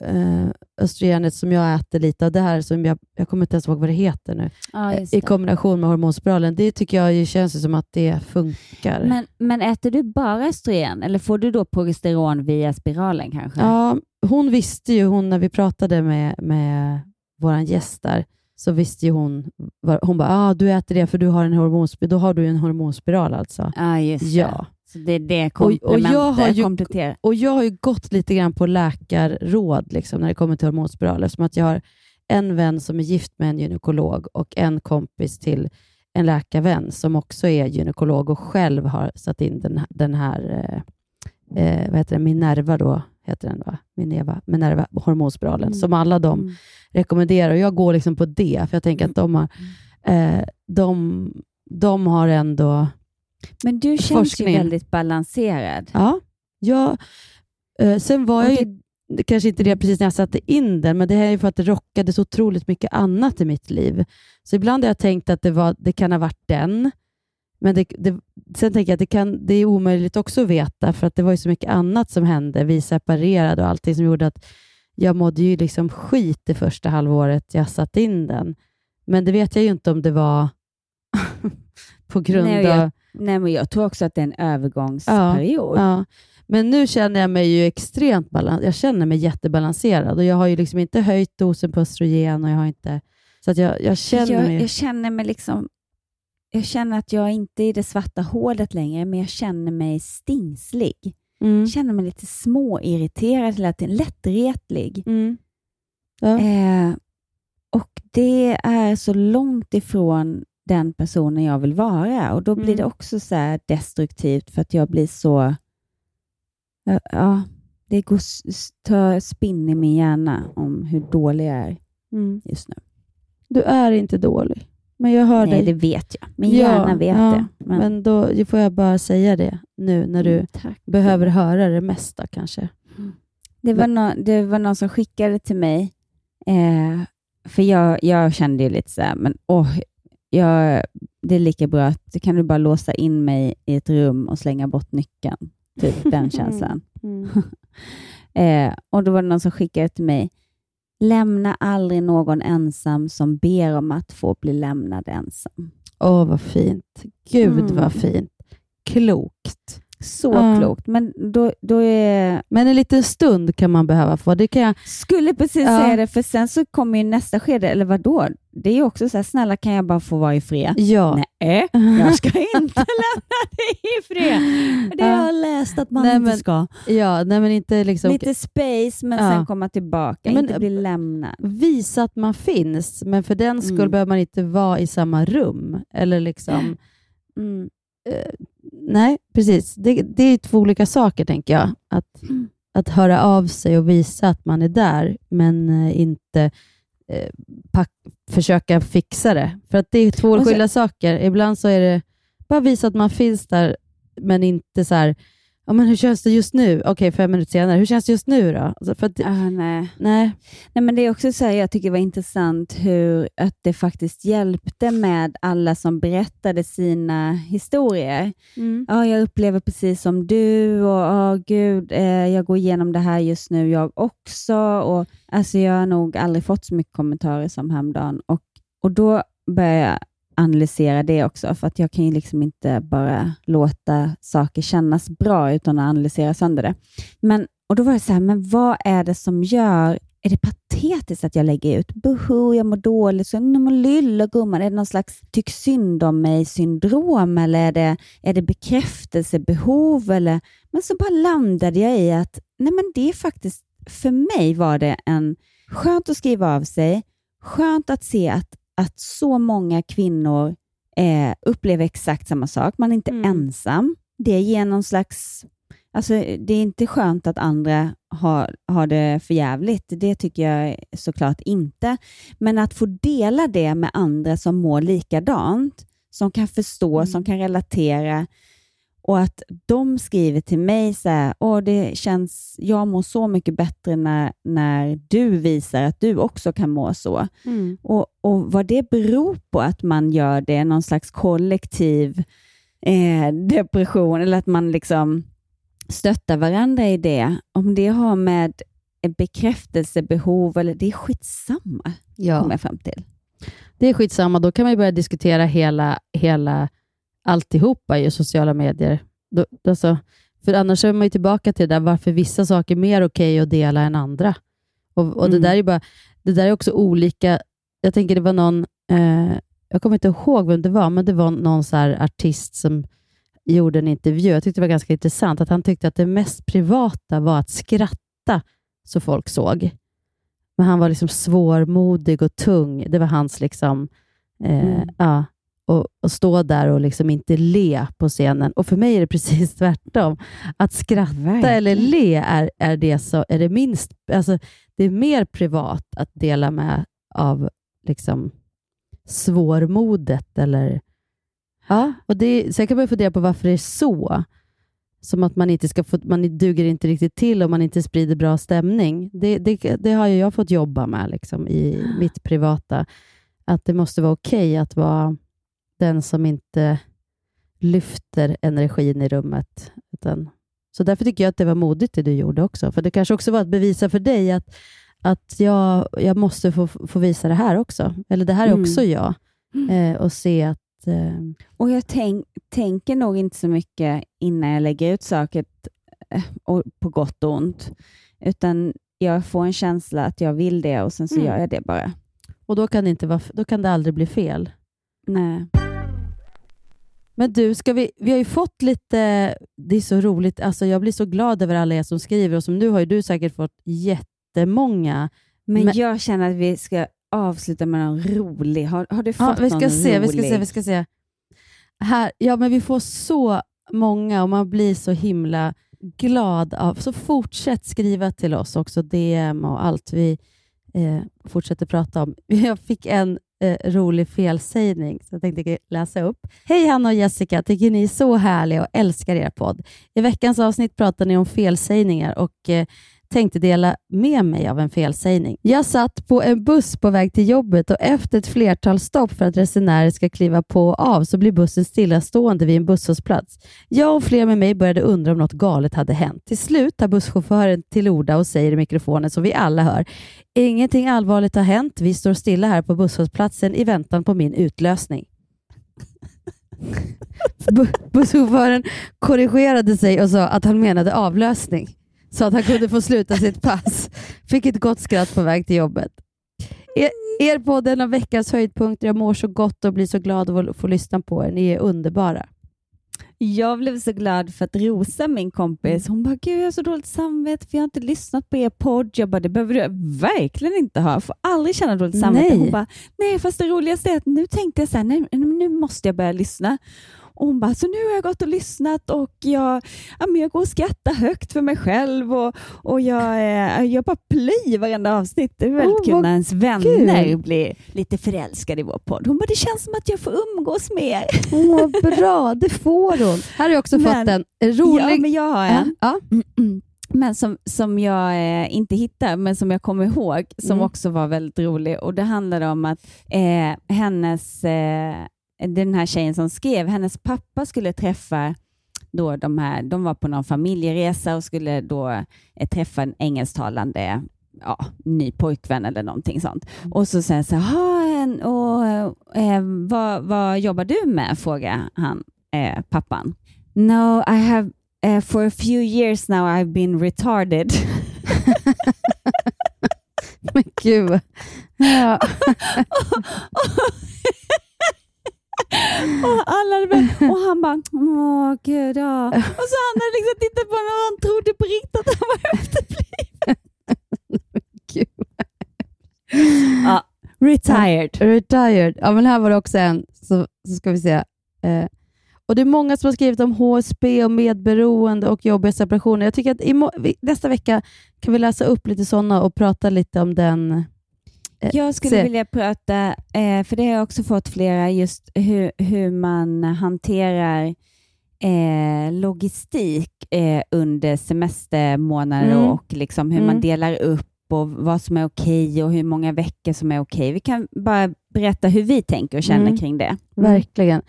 eh, östrogenet som jag äter lite av, det här som jag, jag kommer inte ens ihåg vad det heter nu, eh, just i det. kombination med hormonspiralen, det tycker jag känns som att det funkar. Men, men äter du bara östrogen eller får du då progesteron via spiralen kanske? Ja, hon visste ju, hon när vi pratade med, med vår gäst där, så visste ju hon, hon bara, ah, du äter det för du har en hormonspiral, då har du en hormonspiral alltså. Ja, just det. Ja. Så det är det Och, komplementet, och, jag har ju, och jag har ju gått lite grann på läkarråd liksom, när det kommer till hormonspiraler, som att jag har en vän som är gift med en gynekolog och en kompis till en läkarvän som också är gynekolog och själv har satt in den, den här eh, eh, vad heter det, Minerva då, heter den va? Minerva, Minerva hormonspiralen, Mm. som alla de Mm. rekommenderar. Och jag går liksom på det, för jag tänker att de har, eh, de, de har ändå Men du känns ju väldigt balanserad. Ja, jag, eh, sen var jag ju, det kanske inte det precis när jag satte in den, men det här är ju för att det rockade så otroligt mycket annat i mitt liv. Så ibland har jag tänkt att det, var, det kan ha varit den, men det, det, sen tänker jag att det, kan, det är omöjligt också att veta, för att det var ju så mycket annat som hände. Vi separerade och allting som gjorde att jag mådde ju liksom skit det första halvåret jag satte in den. Men det vet jag ju inte om det var på grund Nej, jag, av... Nej, men jag tror också att det är en övergångsperiod. Ja, ja. Men nu känner jag mig ju extremt balans Jag känner mig jättebalanserad och jag har ju liksom inte höjt dosen på östrogen och jag har inte... Så att jag, jag känner jag, mig... jag känner mig liksom... Jag känner att jag inte är i det svarta hålet längre, men jag känner mig stingslig. Mm. Jag känner mig lite småirriterad hela tiden, lättretlig. Mm. Ja. Eh, och det är så långt ifrån den personen jag vill vara och då blir Mm. det också så destruktivt för att jag blir så... Ja, Ja, det går tar spinn i min hjärna om hur dålig jag är Mm. just nu. Du är inte dålig, men jag hör Nej, dig. det vet jag. Min hjärna vet det. Men, Men, då får jag bara säga det nu när du Mm, tack. behöver höra det mesta kanske. det, var nå- det var någon som skickade till mig, eh, för jag, jag kände ju lite så här, men åh, jag, det är lika bra att kan du bara låsa in mig i ett rum och slänga bort nyckeln. Typ den känslan. Mm. Eh, och då var det någon som skickade till mig, lämna aldrig någon ensam som ber om att få bli lämnad ensam. Åh, vad fint. Gud Mm. vad fint. Klokt. Så Ja. klokt. Men då, då är... Men en liten stund kan man behöva få. Det kan jag... Skulle precis Ja. säga det, för sen så kommer ju nästa skede, eller vad då? Det är ju också så här, snälla kan jag bara få vara i fred? Ja. Nej, jag ska inte lämna dig i fred. Det har jag läst att man Nej, inte men- ska. Ja, nej men inte liksom... Lite space, men Ja. sen komma tillbaka, Men- inte bli lämnad. Visa att man finns, men för den skull Mm. behöver man inte vara i samma rum. Eller liksom... Mm. Eh, nej, precis. Det, det är två olika saker, tänker jag. Att, Mm. att höra av sig och visa att man är där, men eh, inte eh, pack, försöka fixa det. För att det är två skilda saker. Ibland så är det bara visa att man finns där, men inte så här, ja, men hur känns det just nu? Okej, fem minuter senare, hur känns det just nu då? Alltså, för att, Ah, nej. nej. Nej, men det är också så här, jag tycker det var intressant hur att det faktiskt hjälpte med alla som berättade sina historier. Mm. Ja, jag upplever precis som du och ja, gud, eh, jag går igenom det här just nu jag också. Och, alltså, jag har nog aldrig fått så mycket kommentarer som häromdagen. Och, och då börjar analysera det också, för att jag kan ju liksom inte bara låta saker kännas bra utan att analysera sönder det. Men, och då var det så här, men vad är det som gör är det patetiskt att jag lägger ut buhu, jag mår dåligt, så nu mår lilla gumman, är det någon slags tyck synd om mig-syndrom eller är det, är det bekräftelsebehov? Eller? Men så bara landade jag i att nej, men det är faktiskt, för mig var det en skönt att skriva av sig, skönt att se att, att så många kvinnor eh, upplever exakt samma sak. Man är inte ensam. Det ger någon slags Alltså, det är inte skönt att andra har, har det för jävligt. Det tycker jag såklart inte. Men att få dela det med andra som mår likadant, som kan förstå, som kan relatera och att de skriver till mig så här, Åh, det känns, jag mår så mycket bättre när, när du visar att du också kan må så. Mm. Och, och vad det beror på att man gör det, någon slags kollektiv eh, depression, eller att man liksom stöttar varandra i det, om det har med bekräftelsebehov eller det är skitsamma, Ja. kommer jag fram till. Det är skitsamma, då kan man börja diskutera hela, hela alltihopa i sociala medier. Då, alltså, för annars är man ju tillbaka till det där varför vissa saker är mer okej att dela än andra. Och, och Mm. det, där är bara, det där är också olika. Jag tänker det var någon, eh, jag kommer inte ihåg vem det var, men det var någon så artist som gjorde en intervju. Jag tyckte det var ganska intressant att han tyckte att det mest privata var att skratta så folk såg. Men han var liksom svårmodig och tung. Det var hans liksom, eh, Mm. ja, och, och stå där och liksom inte le på scenen. Och för mig är det precis tvärtom. Att skratta eller le är, är, det, så, är det minst, alltså, det är mer privat att dela med av liksom svårmodet eller Ja, och det, sen kan man fundera på varför det är så. Som att man inte ska få, man duger inte riktigt till om man inte sprider bra stämning. Det, det, det har ju jag fått jobba med liksom, i mitt privata. Att det måste vara okej att vara den som inte lyfter energin i rummet. Utan, så därför tycker jag att det var modigt det du gjorde också. För det kanske också var att bevisa för dig att, att jag, jag måste få, få visa det här också. Eller det här är Mm. också jag. Eh, och se att. Eh... Och jag tänk, tänker nog inte så mycket innan jag lägger ut saker, eh, på gott och ont, utan jag får en känsla att jag vill det och sen så Mm. gör jag det bara. Och då kan, det inte vara, då kan det aldrig bli fel. Nej. Men du, ska vi, vi har ju fått lite... Det är så roligt. Alltså jag blir så glad över alla er som skriver och som nu har ju du säkert fått jättemånga. Men, Men- jag känner att vi ska avsluta med någon rolig. Har, har du fått Ja, vi ska någon se, rolig? vi ska se, vi ska se. Här, ja, men vi får så många och man blir så himla glad av. Så fortsätt skriva till oss också, DM och allt vi eh, fortsätter prata om. Jag fick en eh, rolig felsägning som jag tänkte läsa upp. Hej Hanna och Jessica, tycker ni är så härliga och älskar er podd. I veckans avsnitt pratar ni om felsägningar och eh, tänkte dela med mig av en felsägning. Jag satt på en buss på väg till jobbet och efter ett flertal stopp för att resenärer ska kliva på och av så blir bussen stillastående vid en busshållplats. Jag och fler med mig började undra om något galet hade hänt. Till slut tar busschauffören till orda och säger i mikrofonen som vi alla hör. Ingenting allvarligt har hänt. Vi står stilla här på busshållplatsen i väntan på min utlösning. Busschauffören korrigerade sig och sa att han menade avlösning så att han kunde få sluta sitt pass. Fick ett gott skratt på väg till jobbet. Er, er podd är en av veckans höjdpunkter. Jag mår så gott och blir så glad av att få lyssna på er. Ni är underbara. Jag blev så glad för att Rosa, min kompis, hon bara, gud jag har så dåligt samvete för jag har inte lyssnat på er podd. Jag bara, det behöver du verkligen inte ha. Jag får aldrig känna dåligt samvete. Nej. Hon bara, nej fast det roligaste är att nu tänkte jag så här, nej, nu måste jag börja lyssna. Och hon bara, så nu har jag gått och lyssnat och jag, ja, men jag går och skrattar högt för mig själv och, och jag, eh, jag bara ply varenda avsnitt. Det är väldigt Åh, kul när ens vänner kul. blir lite förälskade i vår podd. Hon bara, det känns som att jag får umgås med er. Åh, bra, det får hon. Här har jag också Men- fått en rolig... Ja, men jag har en. Ja. Men som, som jag eh, inte hittar, men som jag kommer ihåg, som Mm. också var väldigt rolig. Och Det handlade om att eh, hennes, eh, den här tjejen som skrev, hennes pappa skulle träffa då de här, de var på någon familjeresa och skulle då eh, träffa en engelsktalande ja, ny pojkvän eller någonting sånt. Och så säger han så här, "Ha, en- och, eh, vad, vad jobbar du med? frågar han eh, pappan. No, I have uh, for a few years now I've been retarded. Men gud. Ja. och, alla hade börjat- och han bara, åh gud ja. Och så han hade liksom tittat på honom och han trodde på riktigt att han var efterbliven. ja, retired. Retired. Ja, men här var det också en, så, så ska vi se. Eh, och Det är många som har skrivit om HSB och medberoende och jobbiga separationer. Jag tycker att nästa vecka kan vi läsa upp lite sådana och prata lite om den. Eh, Jag skulle se. vilja prata, eh, för det har jag också fått flera, just hur, hur man hanterar eh, logistik eh, under semestermånader Mm. och liksom hur Mm. man delar upp och vad som är okej och hur många veckor som är okej. Vi kan bara berätta hur vi tänker och känner Mm. kring det. Verkligen.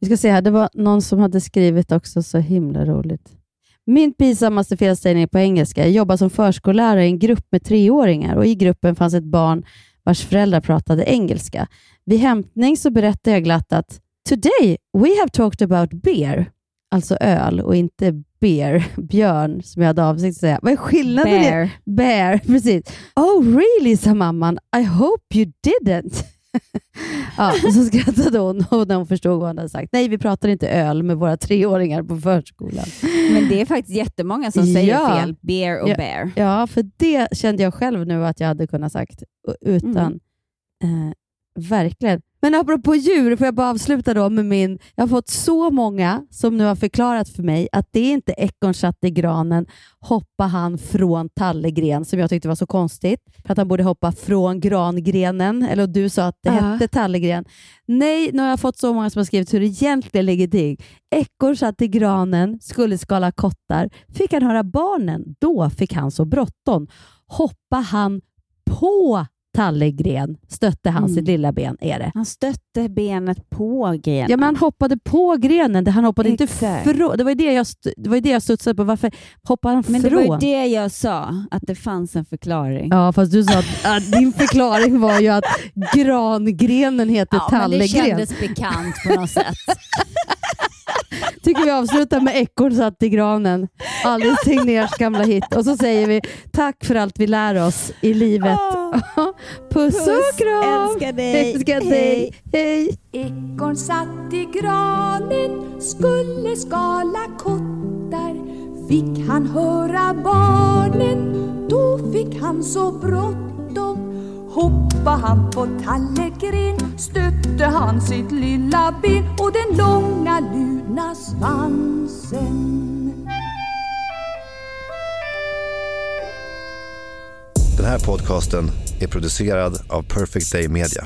Vi ska se här, det var någon som hade skrivit också, så himla roligt. Min pinsammaste felsägning på engelska. Jag jobbar som förskollärare i en grupp med treåringar och i gruppen fanns ett barn vars föräldrar pratade engelska. Vid hämtning så berättade jag glatt att Today we have talked about beer, alltså öl och inte beer, björn, som jag hade avsikt att säga. Vad är skillnaden? Bear. Bear, precis. Oh really, sa mamman. I hope you didn't. ja, och så skrattade hon och när hon förstod vad hon hade sagt. Nej, vi pratar inte öl med våra treåringar på förskolan. Men det är faktiskt jättemånga som säger Ja. fel. Bear och ja, bear. Ja, för det kände jag själv nu att jag hade kunnat sagt utan. Eh, verkligen. Men apropå djur, får jag bara avsluta då med min... Jag har fått så många som nu har förklarat för mig att det är inte ekorn satt i granen, hoppa han från tallegren, som jag tyckte var så konstigt. För att han borde hoppa från grangrenen, eller du sa att det Ja. hette tallegren. Nej, nu har jag fått så många som har skrivit hur det egentligen ligger till. Ekorn satt i granen, skulle skala kottar. Fick han höra barnen, då fick han så bråttom. Hoppa han på tallegren stötte han Mm. sitt lilla ben, är det. Han stötte benet på grenen. Ja, men han hoppade på grenen, det- han hoppade inte Exakt. från. Det var det jag, det var det jag studsade på. Varför hoppade han Men det från? var ju det jag sa, att det fanns en förklaring. Ja, fast du sa att, att din förklaring var ju att grangrenen heter Ja, men det tallegren. kändes bekant på något sätt. tycker vi avslutar med Ekorre satt i granen. Alice Tegnérs gamla hit. Och så säger vi tack för allt vi lär oss i livet. Puss, Puss, och kram! älskar dig. Älskar dig. Hej! Ekorn satt i granen, skulle skala kottar. Fick han höra barnen, då fick han så bråttom. Hoppa han på tallegren, stötte han sitt lilla ben och den långa luna svansen. Den här podcasten är producerad av Perfect Day Media.